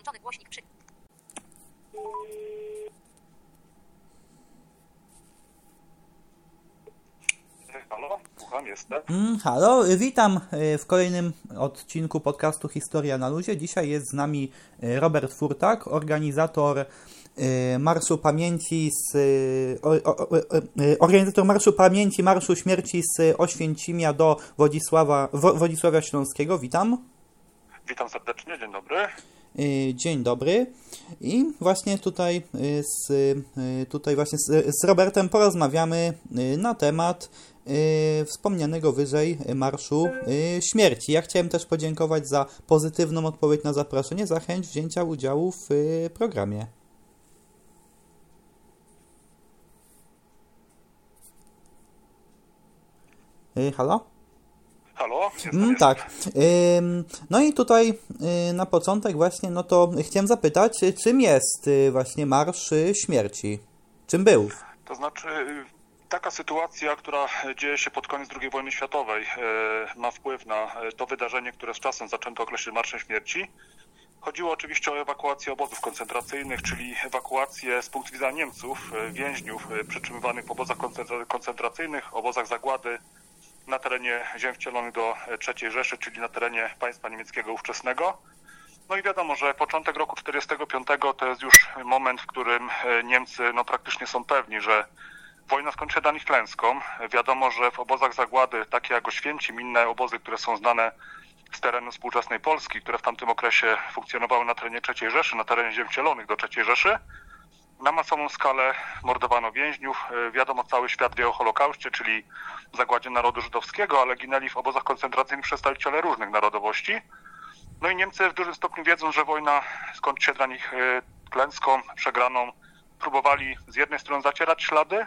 Włączony głośnik przy... Halo, słucham, jestem. Mm, halo, y, witam y, w kolejnym odcinku podcastu Historia na Luzie. Dzisiaj jest z nami y, Robert Furtak, organizator Marszu Pamięci z o, o, o, organizator Marszu Pamięci, Marszu Śmierci z Oświęcimia do Wodzisława, Wo, Wodzisławia Śląskiego. Witam. Witam serdecznie, dzień dobry. Y, Dzień dobry. I właśnie tutaj y, z, y, tutaj właśnie z, z Robertem porozmawiamy na temat wspomnianego wyżej Marszu Śmierci. Ja chciałem też podziękować za pozytywną odpowiedź na zaproszenie, za chęć wzięcia udziału w programie. Halo? Halo, Mm, tak. No i tutaj y, na początek właśnie, no to chciałem zapytać, czym jest y, właśnie Marsz Śmierci? Czym był? To znaczy, taka sytuacja, która dzieje się pod koniec II wojny światowej, y, ma wpływ na y, to wydarzenie, które z czasem zaczęto określać Marszem Śmierci. Chodziło oczywiście o ewakuację obozów koncentracyjnych, czyli ewakuację z punktu widzenia Niemców, y, więźniów przetrzymywanych w obozach koncentra- koncentracyjnych, obozach zagłady na terenie ziem wcielonych do y, III Rzeszy, czyli na terenie państwa niemieckiego ówczesnego. No i wiadomo, że początek roku 1945 to jest już moment, w którym e, Niemcy no, praktycznie są pewni, że wojna skończy się dla nich klęską. Wiadomo, że w obozach zagłady, takie jak Oświęcim, inne obozy, które są znane z terenu współczesnej Polski, które w tamtym okresie funkcjonowały na terenie III Rzeszy, na terenie ziem wcielonych do III Rzeszy, na masową skalę mordowano więźniów. E, Wiadomo, cały świat wie o Holokauście, czyli zagładzie narodu żydowskiego, ale ginęli w obozach koncentracyjnych przedstawiciele różnych narodowości. No i Niemcy w dużym stopniu wiedzą, że wojna skończy się dla nich e, klęską, przegraną. Próbowali z jednej strony zacierać ślady,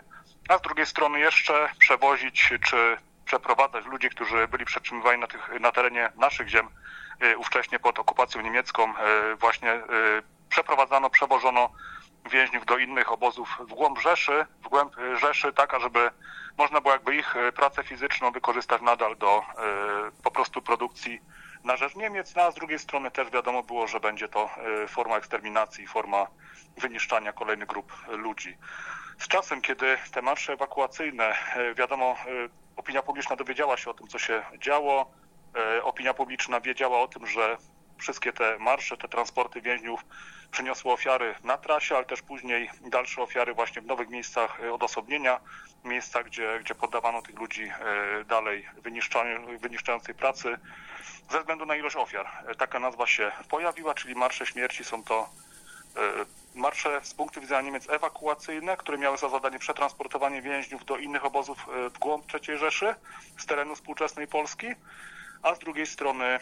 a z drugiej strony jeszcze przewozić czy przeprowadzać ludzi, którzy byli przetrzymywani na, tych, na terenie naszych ziem e, ówcześnie pod okupacją niemiecką. Właśnie przeprowadzano, przewożono więźniów do innych obozów w głąb Rzeszy, w głąb e, Rzeszy, tak, ażeby można było jakby ich e, pracę fizyczną wykorzystać nadal do e, po prostu produkcji na rzecz Niemiec, no a z drugiej strony też wiadomo było, że będzie to forma eksterminacji, forma wyniszczania kolejnych grup ludzi. Z czasem, kiedy te marsze ewakuacyjne, wiadomo, opinia publiczna dowiedziała się o tym, co się działo, opinia publiczna wiedziała o tym, że wszystkie te marsze, te transporty więźniów przyniosły ofiary na trasie, ale też później dalsze ofiary właśnie w nowych miejscach e, odosobnienia, miejscach, gdzie, gdzie poddawano tych ludzi e, dalej wyniszczającej pracy ze względu na ilość ofiar. E, Taka nazwa się pojawiła, czyli marsze śmierci są to marsze z punktu widzenia Niemiec ewakuacyjne, które miały za zadanie przetransportowanie więźniów do innych obozów w głąb III Rzeszy z terenu współczesnej Polski, a z drugiej strony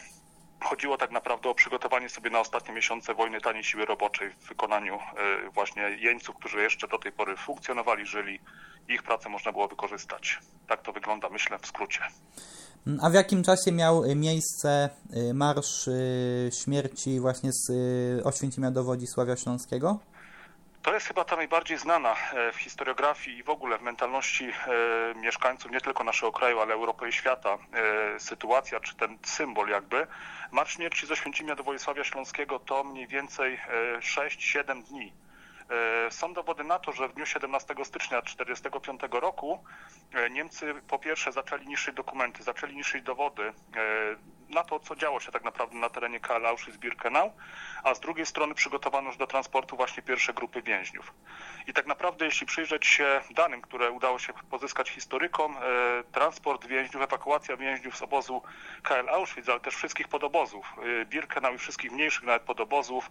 chodziło tak naprawdę o przygotowanie sobie na ostatnie miesiące wojny taniej siły roboczej w wykonaniu e, właśnie jeńców, którzy jeszcze do tej pory funkcjonowali, żyli ich pracę można było wykorzystać. Tak to wygląda, myślę, w skrócie. A w jakim czasie miał miejsce y, Marsz y, Śmierci właśnie z Oświęcimia do Wodzisławia Śląskiego? To jest chyba ta najbardziej znana e, w historiografii i w ogóle w mentalności e, mieszkańców nie tylko naszego kraju, ale Europy i świata e, sytuacja, czy ten symbol jakby. Marsz Śmierci z Oświęcimia do Wojsławia Śląskiego to mniej więcej e, 6-7 dni. E, Są dowody na to, że w dniu 17 stycznia 1945 roku e, Niemcy po pierwsze zaczęli niszczyć dokumenty, zaczęli niszczyć dowody e, na to, co działo się tak naprawdę na terenie KL Auschwitz-Birkenau, a z drugiej strony przygotowano już do transportu właśnie pierwsze grupy więźniów. I tak naprawdę, jeśli przyjrzeć się danym, które udało się pozyskać historykom, e, transport więźniów, ewakuacja więźniów z obozu KL Auschwitz, ale też wszystkich podobozów, e, Birkenau i wszystkich mniejszych nawet podobozów,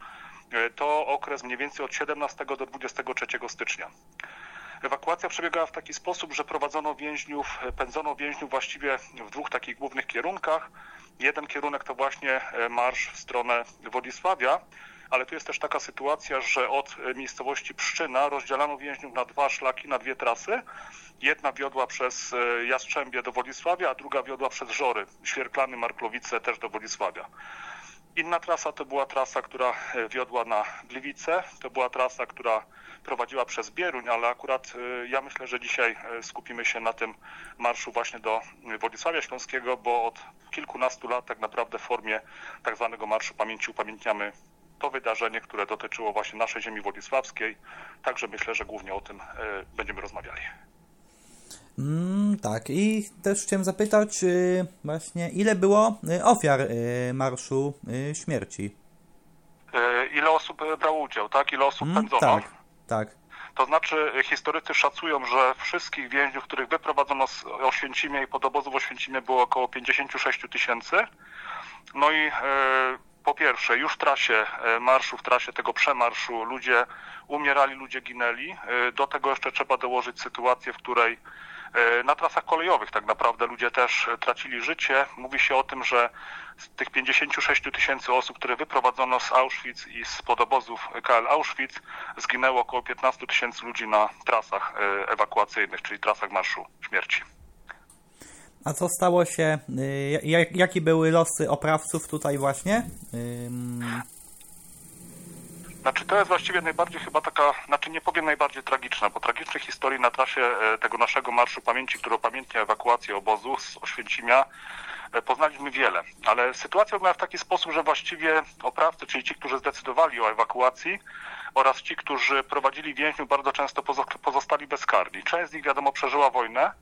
e, to okres mniej więcej od 17 do 23 stycznia. Ewakuacja przebiegała w taki sposób, że prowadzono więźniów, pędzono więźniów właściwie w dwóch takich głównych kierunkach. Jeden kierunek to właśnie e, marsz w stronę Władysławia, ale tu jest też taka sytuacja, że od e, miejscowości Pszczyna rozdzielano więźniów na dwa szlaki, na dwie trasy. Jedna wiodła przez e, Jastrzębie do Władysławia, a druga wiodła przez Żory, Świerklany, Marklowice też do Władysławia. Inna trasa to była trasa, która e, wiodła na Gliwice, to była trasa, która prowadziła przez Bieruń, ale akurat e, ja myślę, że dzisiaj e, skupimy się na tym marszu właśnie do Władysławia Śląskiego, bo od kilkunastu lat tak naprawdę w formie tak zwanego Marszu Pamięci upamiętniamy to wydarzenie, które dotyczyło właśnie naszej ziemi władysławskiej. Także myślę, że głównie o tym będziemy rozmawiali. Mm, tak, i też chciałem zapytać y, właśnie, ile było y, ofiar y, Marszu Śmierci? Ile osób brało udział, tak? Ile osób mm, pędzono? Tak, tak. To znaczy historycy szacują, że wszystkich więźniów, których wyprowadzono z Oświęcimia i pod obozu w Oświęcimie było około 56 tysięcy. No i po pierwsze, już w trasie marszu, w trasie tego przemarszu ludzie umierali, ludzie ginęli. Do tego jeszcze trzeba dołożyć sytuację, w której na trasach kolejowych tak naprawdę ludzie też tracili życie. Mówi się o tym, że z tych 56 tysięcy osób, które wyprowadzono z Auschwitz i z podobozów KL Auschwitz, zginęło około 15 tysięcy ludzi na trasach e, ewakuacyjnych, czyli trasach Marszu Śmierci. A co stało się, jakie były losy oprawców tutaj właśnie? Znaczy to jest właściwie najbardziej chyba taka, znaczy nie powiem najbardziej tragiczna, bo tragicznych historii na trasie e, tego naszego Marszu Pamięci, który upamiętnia ewakuację obozu z Oświęcimia, e, poznaliśmy wiele. Ale sytuacja wygląda w taki sposób, że właściwie oprawcy, czyli ci, którzy zdecydowali o ewakuacji oraz ci, którzy prowadzili więźniów, bardzo często pozostali bezkarni. Część z nich, wiadomo, przeżyła wojnę.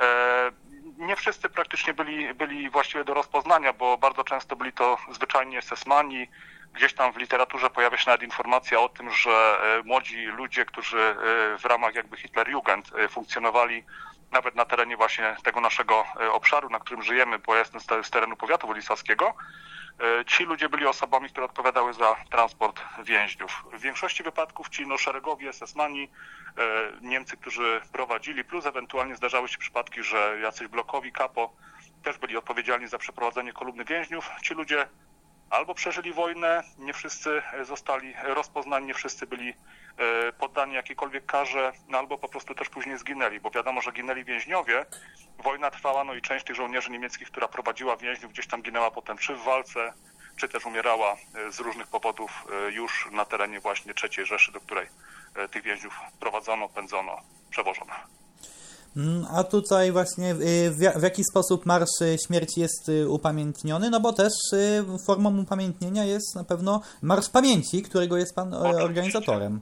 E, nie wszyscy praktycznie byli, byli właściwie do rozpoznania, bo bardzo często byli to zwyczajnie sesmani, Gdzieś tam w literaturze pojawia się nawet informacja o tym, że e, młodzi ludzie, którzy e, w ramach jakby Hitlerjugend e, funkcjonowali nawet na terenie właśnie tego naszego obszaru, na którym żyjemy, bo ja jestem z terenu powiatu wolisowskiego, ci ludzie byli osobami, które odpowiadały za transport więźniów. W większości wypadków ci no, szeregowi, SS-mani, Niemcy, którzy prowadzili, plus ewentualnie zdarzały się przypadki, że jacyś blokowi, kapo też byli odpowiedzialni za przeprowadzenie kolumny więźniów. Ci ludzie albo przeżyli wojnę, nie wszyscy zostali rozpoznani, nie wszyscy byli e, poddani jakiejkolwiek karze, no albo po prostu też później zginęli, bo wiadomo, że ginęli więźniowie. Wojna trwała, no i część tych żołnierzy niemieckich, która prowadziła więźniów, gdzieś tam ginęła potem czy w walce, czy też umierała e, z różnych powodów e, już na terenie właśnie III Rzeszy, do której tych więźniów prowadzono, pędzono, przewożono. Mm, a tutaj właśnie y, w jaki sposób Marsz Śmierci jest y, upamiętniony? No bo też y, formą upamiętnienia jest na pewno Marsz Pamięci, którego jest Pan Oczywiście. organizatorem.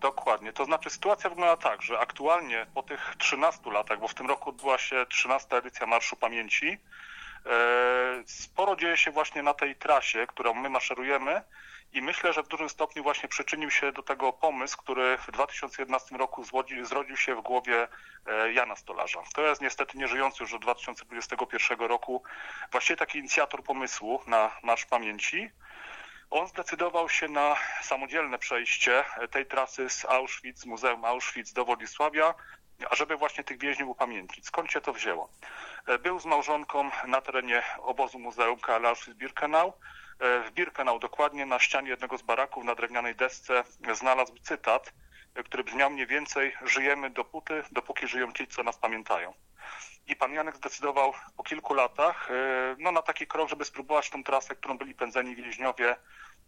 Dokładnie. To znaczy sytuacja wygląda tak, że aktualnie po tych 13 latach, bo w tym roku odbyła się 13 edycja Marszu Pamięci, sporo dzieje się właśnie na tej trasie, którą my maszerujemy i myślę, że w dużym stopniu właśnie przyczynił się do tego pomysł, który w 2011 roku zrodził się w głowie e, Jana Stolarza. To jest niestety nieżyjący już od 2021 roku właściwie taki inicjator pomysłu na Marsz Pamięci. On zdecydował się na samodzielne przejście tej trasy z Auschwitz, Muzeum Auschwitz do Władysławia, ażeby właśnie tych więźniów upamiętnić. Skąd się to wzięło? E, był z małżonką na terenie obozu Muzeum KL Auschwitz-Birkenau. E, w Birkenau, dokładnie na ścianie jednego z baraków na drewnianej desce znalazł cytat, e, który brzmiał mniej więcej żyjemy dopóty, dopóki żyją ci, co nas pamiętają. I pan Janek zdecydował po kilku latach no, na taki krok, żeby spróbować tą trasę, którą byli pędzeni więźniowie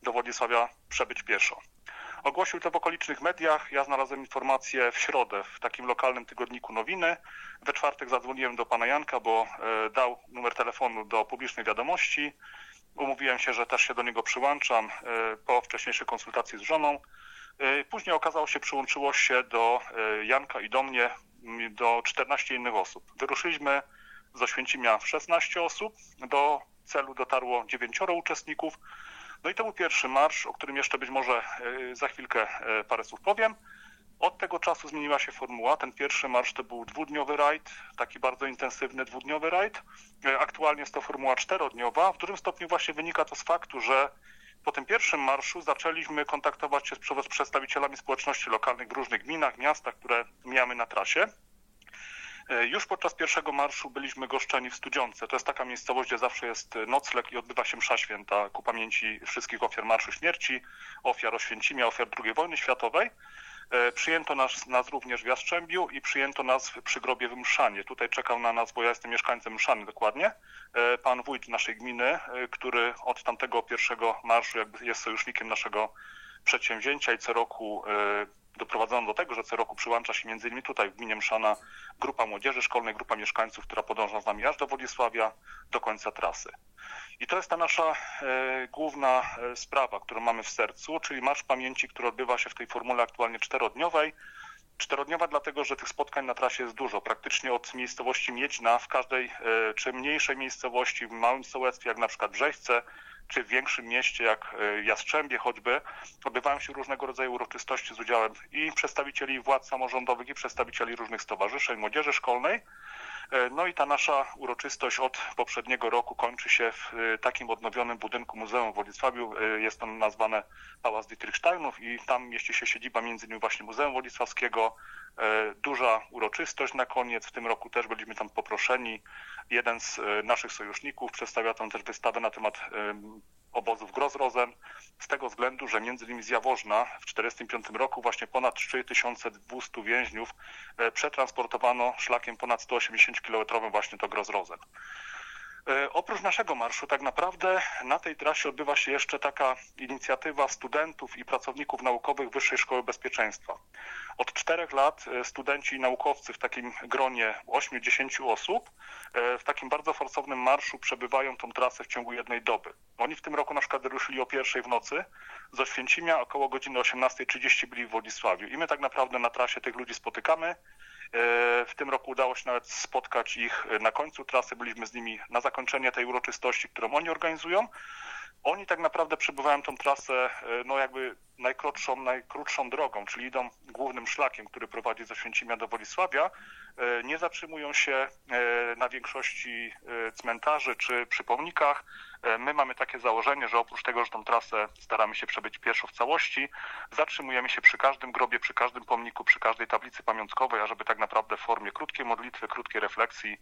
do Władysławia przebyć pieszo. Ogłosił to w okolicznych mediach. Ja znalazłem informację w środę w takim lokalnym tygodniku Nowiny. We czwartek zadzwoniłem do pana Janka, bo dał numer telefonu do publicznej wiadomości. Umówiłem się, że też się do niego przyłączam e, po wcześniejszej konsultacji z żoną. E, później okazało się, przyłączyło się do e, Janka i do mnie do 14 innych osób. Wyruszyliśmy z Oświęcimia w 16 osób. Do celu dotarło 9 uczestników. No i to był pierwszy marsz, o którym jeszcze być może za chwilkę parę słów powiem. Od tego czasu zmieniła się formuła. Ten pierwszy marsz to był dwudniowy rajd, taki bardzo intensywny dwudniowy rajd. E, aktualnie jest to formuła czterodniowa. W dużym stopniu właśnie wynika to z faktu, że po tym pierwszym marszu zaczęliśmy kontaktować się z przedstawicielami społeczności lokalnych w różnych gminach, miastach, które mijamy na trasie. E, już podczas pierwszego marszu byliśmy goszczeni w Studziące. To jest taka miejscowość, gdzie zawsze jest nocleg i odbywa się msza święta ku pamięci wszystkich ofiar Marszu Śmierci, ofiar Oświęcimia, ofiar II wojny światowej. E, przyjęto nas, nas również w Jastrzębiu i przyjęto nas przy grobie w Mszanie. Tutaj czekał na nas, bo ja jestem mieszkańcem Mszany dokładnie, e, pan wójt naszej gminy, e, który od tamtego pierwszego marszu jakby jest sojusznikiem naszego przedsięwzięcia i co roku doprowadzono do tego, że co roku przyłącza się między innymi tutaj w gminie Mszana grupa młodzieży szkolnej, grupa mieszkańców, która podąża z nami aż do Władysławia, do końca trasy. I to jest ta nasza główna sprawa, którą mamy w sercu, czyli Marsz Pamięci, który odbywa się w tej formule aktualnie czterodniowej. Czterodniowa dlatego, że tych spotkań na trasie jest dużo. Praktycznie od miejscowości Miedźna w każdej czy mniejszej miejscowości, w małym sołectwie, jak na przykład Brzeźce, czy w większym mieście jak e, Jastrzębie choćby, odbywają się różnego rodzaju uroczystości z udziałem i przedstawicieli władz samorządowych, i przedstawicieli różnych stowarzyszeń, młodzieży szkolnej. E, no i ta nasza uroczystość od poprzedniego roku kończy się w e, takim odnowionym budynku Muzeum w Wodzisławiu. Jest to nazwane Pałac Dietrichsteinów i tam mieści się siedziba między innymi właśnie Muzeum Wodzisławskiego. Duża uroczystość na koniec. W tym roku też byliśmy tam poproszeni Jeden z e, naszych sojuszników przedstawia tam też wystawę na temat obozów Grozrozen, z tego względu, że między innymi z Jaworzna w 1945 roku właśnie ponad 3200 więźniów e, przetransportowano szlakiem ponad 180 km właśnie do Grozrozen. E, oprócz naszego marszu, tak naprawdę na tej trasie odbywa się jeszcze taka inicjatywa studentów i pracowników naukowych Wyższej Szkoły Bezpieczeństwa. Od czterech lat e, studenci i naukowcy w takim gronie 8-10 osób e, w takim bardzo forsownym marszu przebywają tą trasę w ciągu jednej doby. Oni w tym roku na przykład wyruszyli o pierwszej w nocy z Oświęcimia, około godziny 18.30 byli w Władysławiu. I my tak naprawdę na trasie tych ludzi spotykamy, w tym roku udało się nawet spotkać ich na końcu trasy. Byliśmy z nimi na zakończenie tej uroczystości, którą oni organizują. Oni tak naprawdę przebywają tą trasę, no jakby najkrótszą, najkrótszą drogą, czyli idą głównym szlakiem, który prowadzi ze Święcimia do Wolisławia. Nie zatrzymują się na większości cmentarzy czy przy pomnikach. My mamy takie założenie, że oprócz tego, że tą trasę staramy się przebyć pieszo w całości, zatrzymujemy się przy każdym grobie, przy każdym pomniku, przy każdej tablicy pamiątkowej, ażeby tak naprawdę w formie krótkiej modlitwy, krótkiej refleksji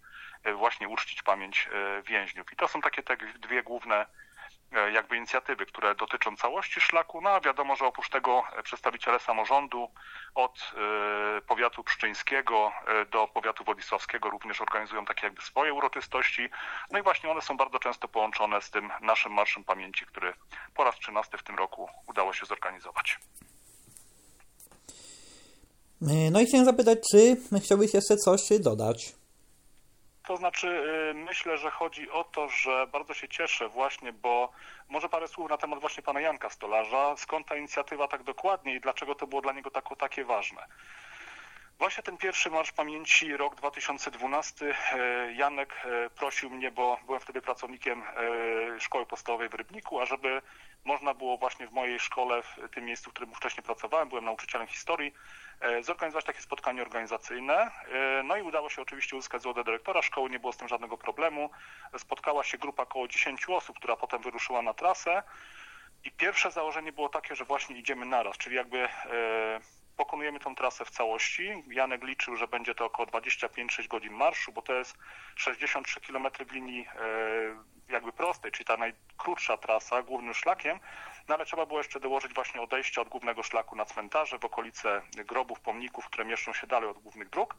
właśnie uczcić pamięć więźniów. I to są takie te dwie główne E, jakby inicjatywy, które dotyczą całości szlaku. No a wiadomo, że oprócz tego przedstawiciele samorządu od e, powiatu pszczyńskiego e, do powiatu wodisławskiego również organizują takie jakby swoje uroczystości. No i właśnie one są bardzo często połączone z tym naszym Marszem Pamięci, który po raz 13 w tym roku udało się zorganizować. No i chciałem zapytać, czy chciałbyś jeszcze coś dodać? To znaczy, y, myślę, że chodzi o to, że bardzo się cieszę właśnie, bo może parę słów na temat właśnie pana Janka Stolarza. Skąd ta inicjatywa tak dokładnie i dlaczego to było dla niego tak, takie ważne? Właśnie ten pierwszy Marsz Pamięci, rok 2012, y, Janek y, prosił mnie, bo byłem wtedy pracownikiem szkoły podstawowej w Rybniku, ażeby można było właśnie w mojej szkole, w tym miejscu, w którym wcześniej pracowałem, byłem nauczycielem historii, E, zorganizować takie spotkanie organizacyjne. E, no i udało się oczywiście uzyskać zgodę dyrektora szkoły, nie było z tym żadnego problemu. Spotkała się grupa około 10 osób, która potem wyruszyła na trasę. I pierwsze założenie było takie, że właśnie idziemy naraz, czyli jakby e, pokonujemy tą trasę w całości. Janek liczył, że będzie to około 25-6 godzin marszu, bo to jest 63 km linii jakby prostej, czyli ta najkrótsza trasa głównym szlakiem, no ale trzeba było jeszcze dołożyć właśnie odejście od głównego szlaku na cmentarze w okolice grobów, pomników, które mieszczą się dalej od głównych dróg.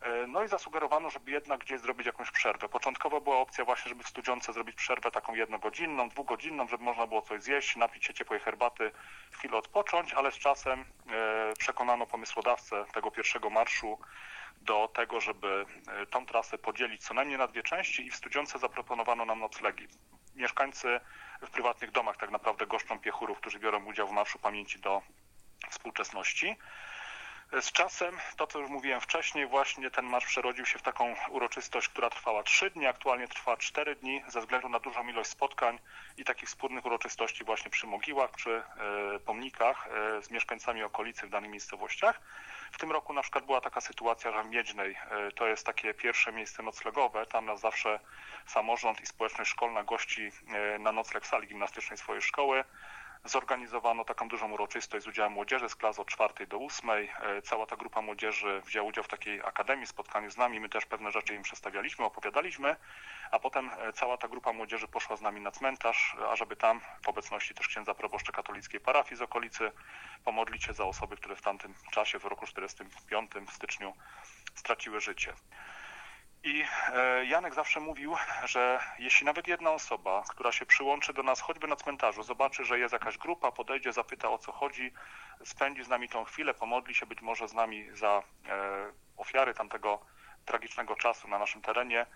E, no i zasugerowano, żeby jednak gdzieś zrobić jakąś przerwę. Początkowo była opcja właśnie, żeby w Studziące zrobić przerwę taką jednogodzinną, dwugodzinną, żeby można było coś zjeść, napić się ciepłej herbaty, chwilę odpocząć, ale z czasem e, przekonano pomysłodawcę tego pierwszego marszu do tego, żeby e, tą trasę podzielić co najmniej na dwie części i w Studziące zaproponowano nam noclegi. Mieszkańcy w prywatnych domach tak naprawdę goszczą piechurów, którzy biorą udział w Marszu Pamięci do współczesności. Z czasem, to co już mówiłem wcześniej, właśnie ten marsz przerodził się w taką uroczystość, która trwała trzy dni, aktualnie trwa cztery dni, ze względu na dużą ilość spotkań i takich wspólnych uroczystości właśnie przy mogiłach, przy e, pomnikach e, z mieszkańcami okolicy w danych miejscowościach. W tym roku na przykład była taka sytuacja, że w Miedźnej e, to jest takie pierwsze miejsce noclegowe, tam nas zawsze samorząd i społeczność szkolna gości na nocleg w sali gimnastycznej swojej szkoły zorganizowano taką dużą uroczystość z udziałem młodzieży z klas od czwartej do ósmej. E, cała ta grupa młodzieży wzięła udział w takiej akademii, spotkaniu z nami. My też pewne rzeczy im przedstawialiśmy, opowiadaliśmy, a potem e, cała ta grupa młodzieży poszła z nami na cmentarz, ażeby tam w obecności też księdza proboszcza katolickiej parafii z okolicy pomodlić się za osoby, które w tamtym czasie, w roku 45 w styczniu straciły życie. I e, Janek zawsze mówił, że jeśli nawet jedna osoba, która się przyłączy do nas choćby na cmentarzu, zobaczy, że jest jakaś grupa, podejdzie, zapyta o co chodzi, spędzi z nami tą chwilę, pomodli się być może z nami za e, ofiary tamtego tragicznego czasu na naszym terenie,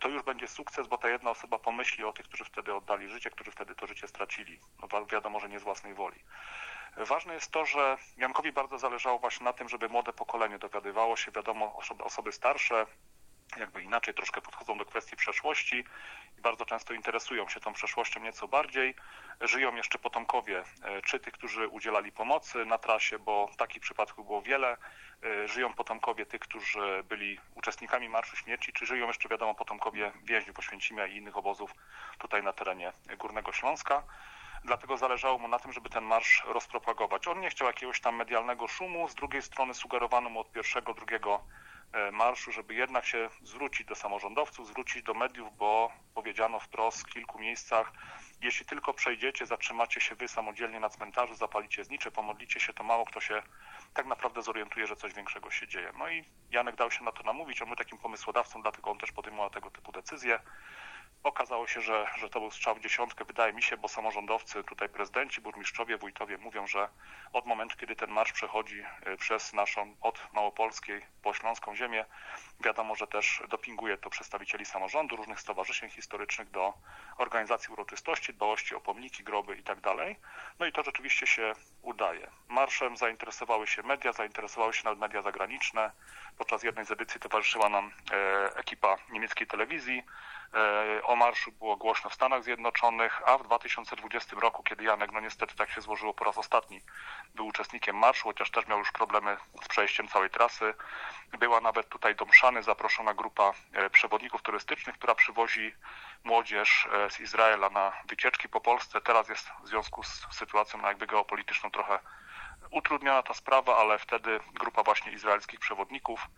to już będzie sukces, bo ta jedna osoba pomyśli o tych, którzy wtedy oddali życie, którzy wtedy to życie stracili. No wiadomo, że nie z własnej woli. Ważne jest to, że Jankowi bardzo zależało właśnie na tym, żeby młode pokolenie dowiadywało się, wiadomo, osoby starsze, jakby inaczej troszkę podchodzą do kwestii przeszłości i bardzo często interesują się tą przeszłością nieco bardziej. Żyją jeszcze potomkowie, e, czy tych, którzy udzielali pomocy na trasie, bo takich przypadków było wiele. E, żyją potomkowie tych, którzy byli uczestnikami Marszu Śmierci, czy żyją jeszcze, wiadomo, potomkowie więźniów Oświęcimia i innych obozów tutaj na terenie Górnego Śląska dlatego zależało mu na tym, żeby ten marsz rozpropagować. On nie chciał jakiegoś tam medialnego szumu, z drugiej strony sugerowano mu od pierwszego, drugiego marszu, żeby jednak się zwrócić do samorządowców, zwrócić do mediów, bo powiedziano wprost w kilku miejscach, jeśli tylko przejdziecie, zatrzymacie się wy samodzielnie na cmentarzu, zapalicie znicze, pomodlicie się, to mało kto się tak naprawdę zorientuje, że coś większego się dzieje. No i Janek dał się na to namówić, on był takim pomysłodawcą, dlatego on też podejmował tego typu decyzje. Okazało się, że, że to był strzał w dziesiątkę, wydaje mi się, bo samorządowcy, tutaj prezydenci, burmistrzowie, wójtowie mówią, że od momentu, kiedy ten marsz przechodzi e, przez naszą, od Małopolskiej po Śląską ziemię, wiadomo, że też dopinguje to przedstawicieli samorządu, różnych stowarzyszeń historycznych do organizacji uroczystości, dbałości o pomniki, groby itd. Tak no i to rzeczywiście się udaje. Marszem zainteresowały się media, zainteresowały się nawet media zagraniczne. Podczas jednej z edycji towarzyszyła nam e, ekipa niemieckiej telewizji. E, o marszu było głośno w Stanach Zjednoczonych, a w 2020 roku, kiedy Janek, no niestety tak się złożyło po raz ostatni, był uczestnikiem marszu, chociaż też miał już problemy z przejściem całej trasy. Była nawet tutaj do Mszany zaproszona grupa e, przewodników turystycznych, która przywozi młodzież e, z Izraela na wycieczki po Polsce. Teraz jest w związku z sytuacją no jakby geopolityczną trochę utrudniona ta sprawa, ale wtedy grupa właśnie izraelskich przewodników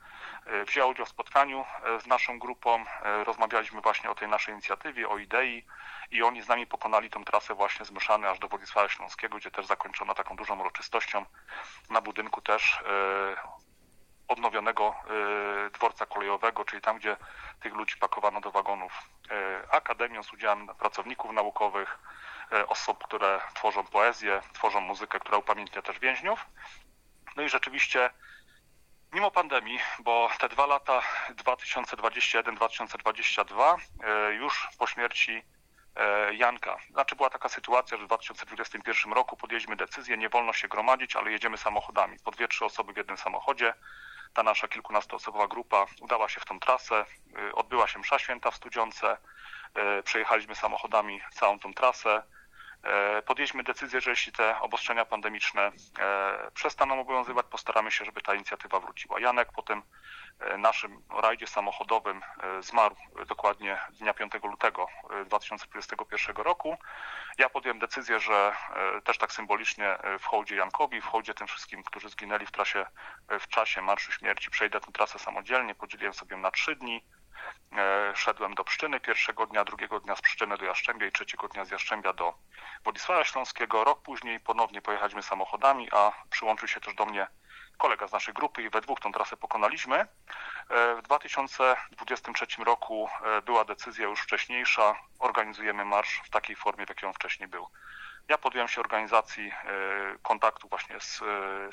e, wzięła udział w spotkaniu e, z naszą grupą. E, rozmawialiśmy właśnie o tej naszej inicjatywie, o idei i oni z nami pokonali tą trasę właśnie z aż do Władysława Śląskiego, gdzie też zakończono taką dużą uroczystością na budynku też odnowionego dworca kolejowego, czyli tam, gdzie tych ludzi pakowano do wagonów akademią z udziałem pracowników naukowych, osób, które tworzą poezję, tworzą muzykę, która upamiętnia też więźniów. No i rzeczywiście mimo pandemii, bo te dwa lata 2021-2022 e, już po śmierci e, Janka. Znaczy była taka sytuacja, że w 2021 roku podjęliśmy decyzję, nie wolno się gromadzić, ale jedziemy samochodami. Po dwie, trzy osoby w jednym samochodzie. Ta nasza kilkunastoosobowa grupa udała się w tą trasę. Odbyła się msza święta w Studziące. Przejechaliśmy samochodami całą tą trasę. E, podjęliśmy decyzję, że jeśli te obostrzenia pandemiczne e, przestaną obowiązywać, postaramy się, żeby ta inicjatywa wróciła. Janek po tym e, naszym rajdzie samochodowym zmarł dokładnie dnia 5 lutego 2021 roku. Ja podjąłem decyzję, że też tak symbolicznie w hołdzie Jankowi, w hołdzie tym wszystkim, którzy zginęli w trasie, w czasie Marszu Śmierci, przejdę tę trasę samodzielnie, podzieliłem sobie na trzy dni. E, szedłem do Pszczyny pierwszego dnia, drugiego dnia z Pszczyny do Jaszczębia i trzeciego dnia z Jaszczębia do Władysława Śląskiego. Rok później ponownie pojechaliśmy samochodami, a przyłączył się też do mnie kolega z naszej grupy i we dwóch tą trasę pokonaliśmy. E, w 2023 roku e, była decyzja już wcześniejsza, organizujemy marsz w takiej formie, w jakiej on wcześniej był. Ja podjąłem się organizacji e, kontaktu właśnie z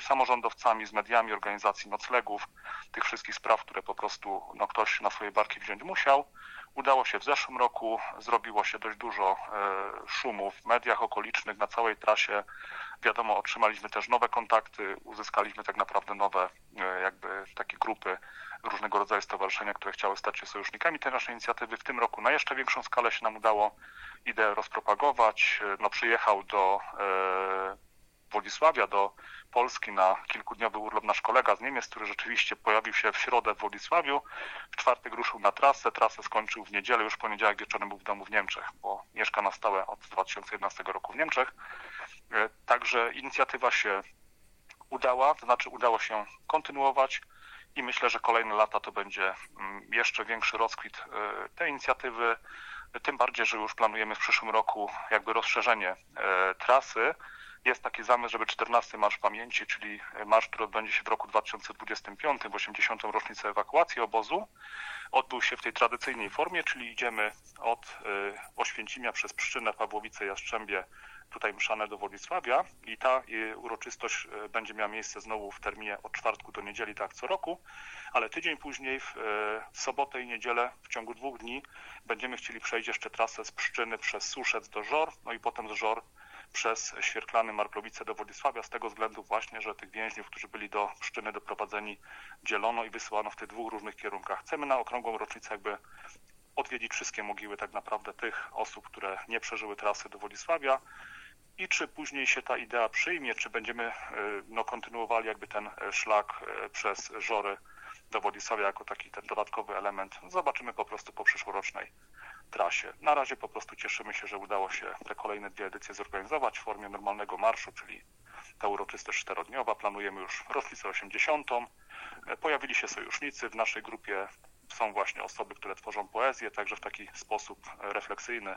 samorządowcami, z mediami, organizacji noclegów, tych wszystkich spraw, które po prostu no, ktoś na swoje barki wziąć musiał. Udało się w zeszłym roku, zrobiło się dość dużo e, szumu w mediach okolicznych na całej trasie. Wiadomo, otrzymaliśmy też nowe kontakty, uzyskaliśmy tak naprawdę nowe jakby takie grupy, różnego rodzaju stowarzyszenia, które chciały stać się sojusznikami tej naszej inicjatywy. W tym roku na jeszcze większą skalę się nam udało ideę rozpropagować. No, przyjechał do e, Władysławia, do Polski na kilkudniowy urlop nasz kolega z Niemiec, który rzeczywiście pojawił się w środę w Władysławiu. W czwartek ruszył na trasę, trasę skończył w niedzielę, już poniedziałek wieczorem był w domu w Niemczech, bo mieszka na stałe od 2011 roku w Niemczech. E, także inicjatywa się udała, to znaczy udało się kontynuować i myślę, że kolejne lata to będzie mm, jeszcze większy rozkwit e, tej inicjatywy. Tym bardziej, że już planujemy w przyszłym roku jakby rozszerzenie e, trasy Jest taki zamysł, żeby 14 Marsz Pamięci, czyli marsz, który odbędzie się w roku 2025, w 80. rocznicę ewakuacji obozu, odbył się w tej tradycyjnej formie, czyli idziemy od y, Oświęcimia przez Pszczynę, Pawłowice, Jastrzębie, tutaj mszane do Władysławia i ta y, uroczystość y, będzie miała miejsce znowu w terminie od czwartku do niedzieli, tak co roku, ale tydzień później w, w sobotę i niedzielę w ciągu dwóch dni będziemy chcieli przejść jeszcze trasę z Pszczyny przez Suszec do Żor, no i potem z Żor przez Świerklany Marklowice do Władysławia z tego względu właśnie, że tych więźniów, którzy byli do Pszczyny doprowadzeni, dzielono i wysyłano w tych dwóch różnych kierunkach. Chcemy na okrągłą rocznicę jakby odwiedzić wszystkie mogiły tak naprawdę tych osób, które nie przeżyły trasy do Władysławia i czy później się ta idea przyjmie, czy będziemy e, no, kontynuowali jakby ten e, szlak e, przez Żory do Władysławia jako taki ten dodatkowy element. Zobaczymy po prostu po przyszłorocznej trasie. Na razie po prostu cieszymy się, że udało się te kolejne dwie edycje zorganizować w formie normalnego marszu, czyli ta uroczystość czterodniowa. Planujemy już rocznicę 80. Pojawili się sojusznicy. W naszej grupie są właśnie osoby, które tworzą poezję, także w taki sposób refleksyjny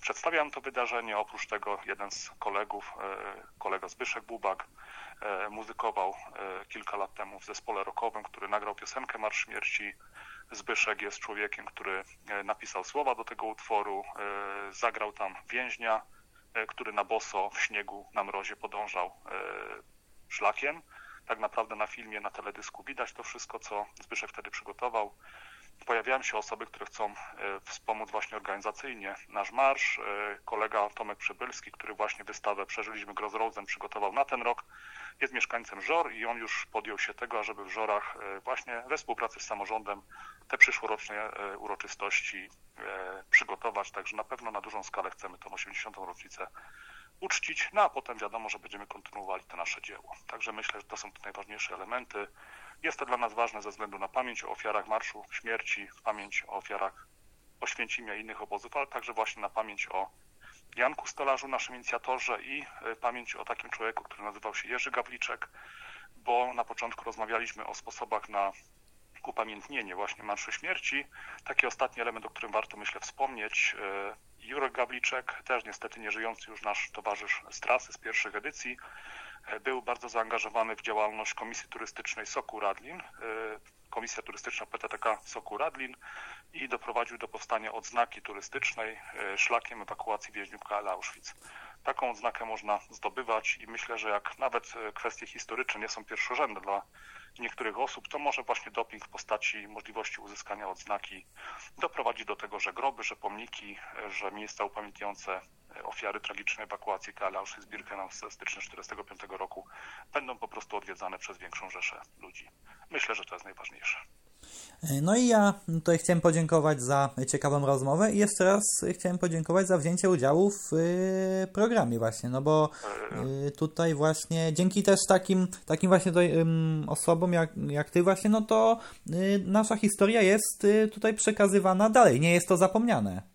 przedstawiam to wydarzenie. Oprócz tego jeden z kolegów, e, kolega Zbyszek Bubak, muzykował e, kilka lat temu w zespole rockowym, który nagrał piosenkę Marsz Śmierci. Zbyszek jest człowiekiem, który napisał słowa do tego utworu, zagrał tam więźnia, który na boso w śniegu na mrozie podążał szlakiem. Tak naprawdę na filmie, na teledysku widać to wszystko, co Zbyszek wtedy przygotował pojawiają się osoby, które chcą e, wspomóc właśnie organizacyjnie nasz marsz. E, kolega Tomek Przybylski, który właśnie wystawę Przeżyliśmy Grozrozem przygotował na ten rok, jest mieszkańcem Żor i on już podjął się tego, ażeby w Żorach e, właśnie we współpracy z samorządem te przyszłoroczne uroczystości przygotować. Także na pewno na dużą skalę chcemy tą 80. rocznicę uczcić, no a potem wiadomo, że będziemy kontynuowali to nasze dzieło. Także myślę, że to są te najważniejsze elementy. Jest to dla nas ważne ze względu na pamięć o ofiarach Marszu Śmierci, pamięć o ofiarach Oświęcimia i innych obozów, ale także właśnie na pamięć o Janku Stolarzu, naszym inicjatorze i e, pamięć o takim człowieku, który nazywał się Jerzy Gawliczek, bo na początku rozmawialiśmy o sposobach na upamiętnienie właśnie Marszu Śmierci. Taki ostatni element, o którym warto myślę wspomnieć. E, Jurek Gawliczek, też niestety nieżyjący już nasz towarzysz z trasy z pierwszych edycji, e, był bardzo zaangażowany w działalność Komisji Turystycznej Soku Radlin, e, Komisja Turystyczna PTTK Soku Radlin i doprowadził do powstania odznaki turystycznej szlakiem ewakuacji więźniów KL Auschwitz. Taką odznakę można zdobywać i myślę, że jak nawet kwestie historyczne nie są pierwszorzędne dla niektórych osób, to może właśnie doping w postaci możliwości uzyskania odznaki doprowadzi do tego, że groby, że pomniki, że miejsca upamiętniające ofiary tragicznej ewakuacji KL Auschwitz-Birkenau z stycznia 1945 roku będą po prostu odwiedzane przez większą rzeszę ludzi. Myślę, że to jest najważniejsze. No i ja tutaj chciałem podziękować za ciekawą rozmowę i jeszcze raz chciałem podziękować za wzięcie udziału w y, programie właśnie, no bo y, tutaj właśnie dzięki też takim, takim właśnie osobom jak, jak ty właśnie, no to nasza historia jest tutaj przekazywana dalej, nie jest to zapomniane.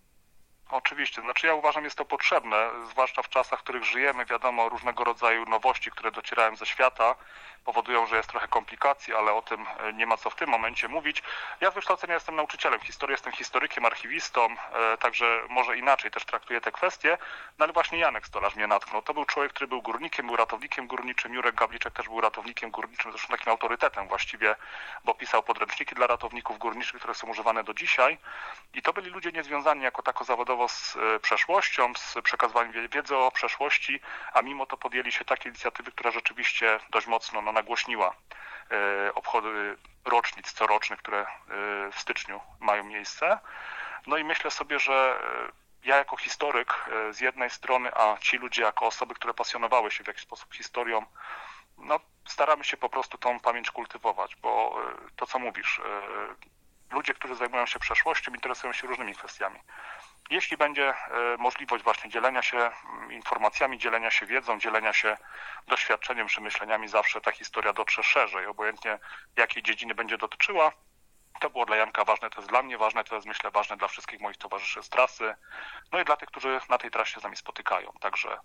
Oczywiście, znaczy ja uważam, jest to potrzebne, zwłaszcza w czasach, w których żyjemy. Wiadomo, różnego rodzaju nowości, które docierają ze świata, powodują, że jest trochę komplikacji, ale o tym e, nie ma co w tym momencie mówić. Ja z wykształcenia jestem nauczycielem historii, jestem historykiem, archiwistą, e, także może inaczej też traktuję te kwestie, no ale właśnie Janek Stolarz mnie natknął. To był człowiek, który był górnikiem, był ratownikiem górniczym, Jurek Gawliczek też był ratownikiem górniczym, zresztą takim autorytetem właściwie, bo pisał podręczniki dla ratowników górniczych, które są używane do dzisiaj i to byli ludzie niezwiązani jako tako zawodowo z e, przeszłością, z przekazywaniem wiedzy o przeszłości, a mimo to podjęli się takie inicjatywy, która rzeczywiście dość mocno no, nagłośniła e, obchody rocznic corocznych, które e, w styczniu mają miejsce. No i myślę sobie, że e, ja jako historyk z jednej strony, a ci ludzie jako osoby, które pasjonowały się w jakiś sposób historią, no staramy się po prostu tą pamięć kultywować, bo to co mówisz, ludzie, którzy zajmują się przeszłością, interesują się różnymi kwestiami. Jeśli będzie e, możliwość właśnie dzielenia się mm, informacjami, dzielenia się wiedzą, dzielenia się doświadczeniem, przemyśleniami, zawsze ta historia dotrze szerzej, obojętnie jakiej dziedziny będzie dotyczyła. To było dla Janka ważne, to jest dla mnie ważne, to jest myślę ważne dla wszystkich moich towarzyszy z trasy, no i dla tych, którzy na tej trasie z nami spotykają. Także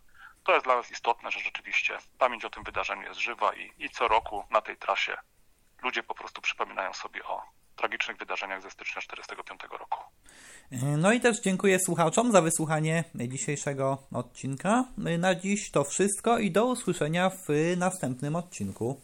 to jest dla nas istotne, że rzeczywiście pamięć o tym wydarzeniu jest żywa i, i co roku na tej trasie ludzie po prostu przypominają sobie o tragicznych wydarzeniach ze stycznia 1945 roku. No i też dziękuję słuchaczom za wysłuchanie dzisiejszego odcinka. Na dziś to wszystko i do usłyszenia w następnym odcinku.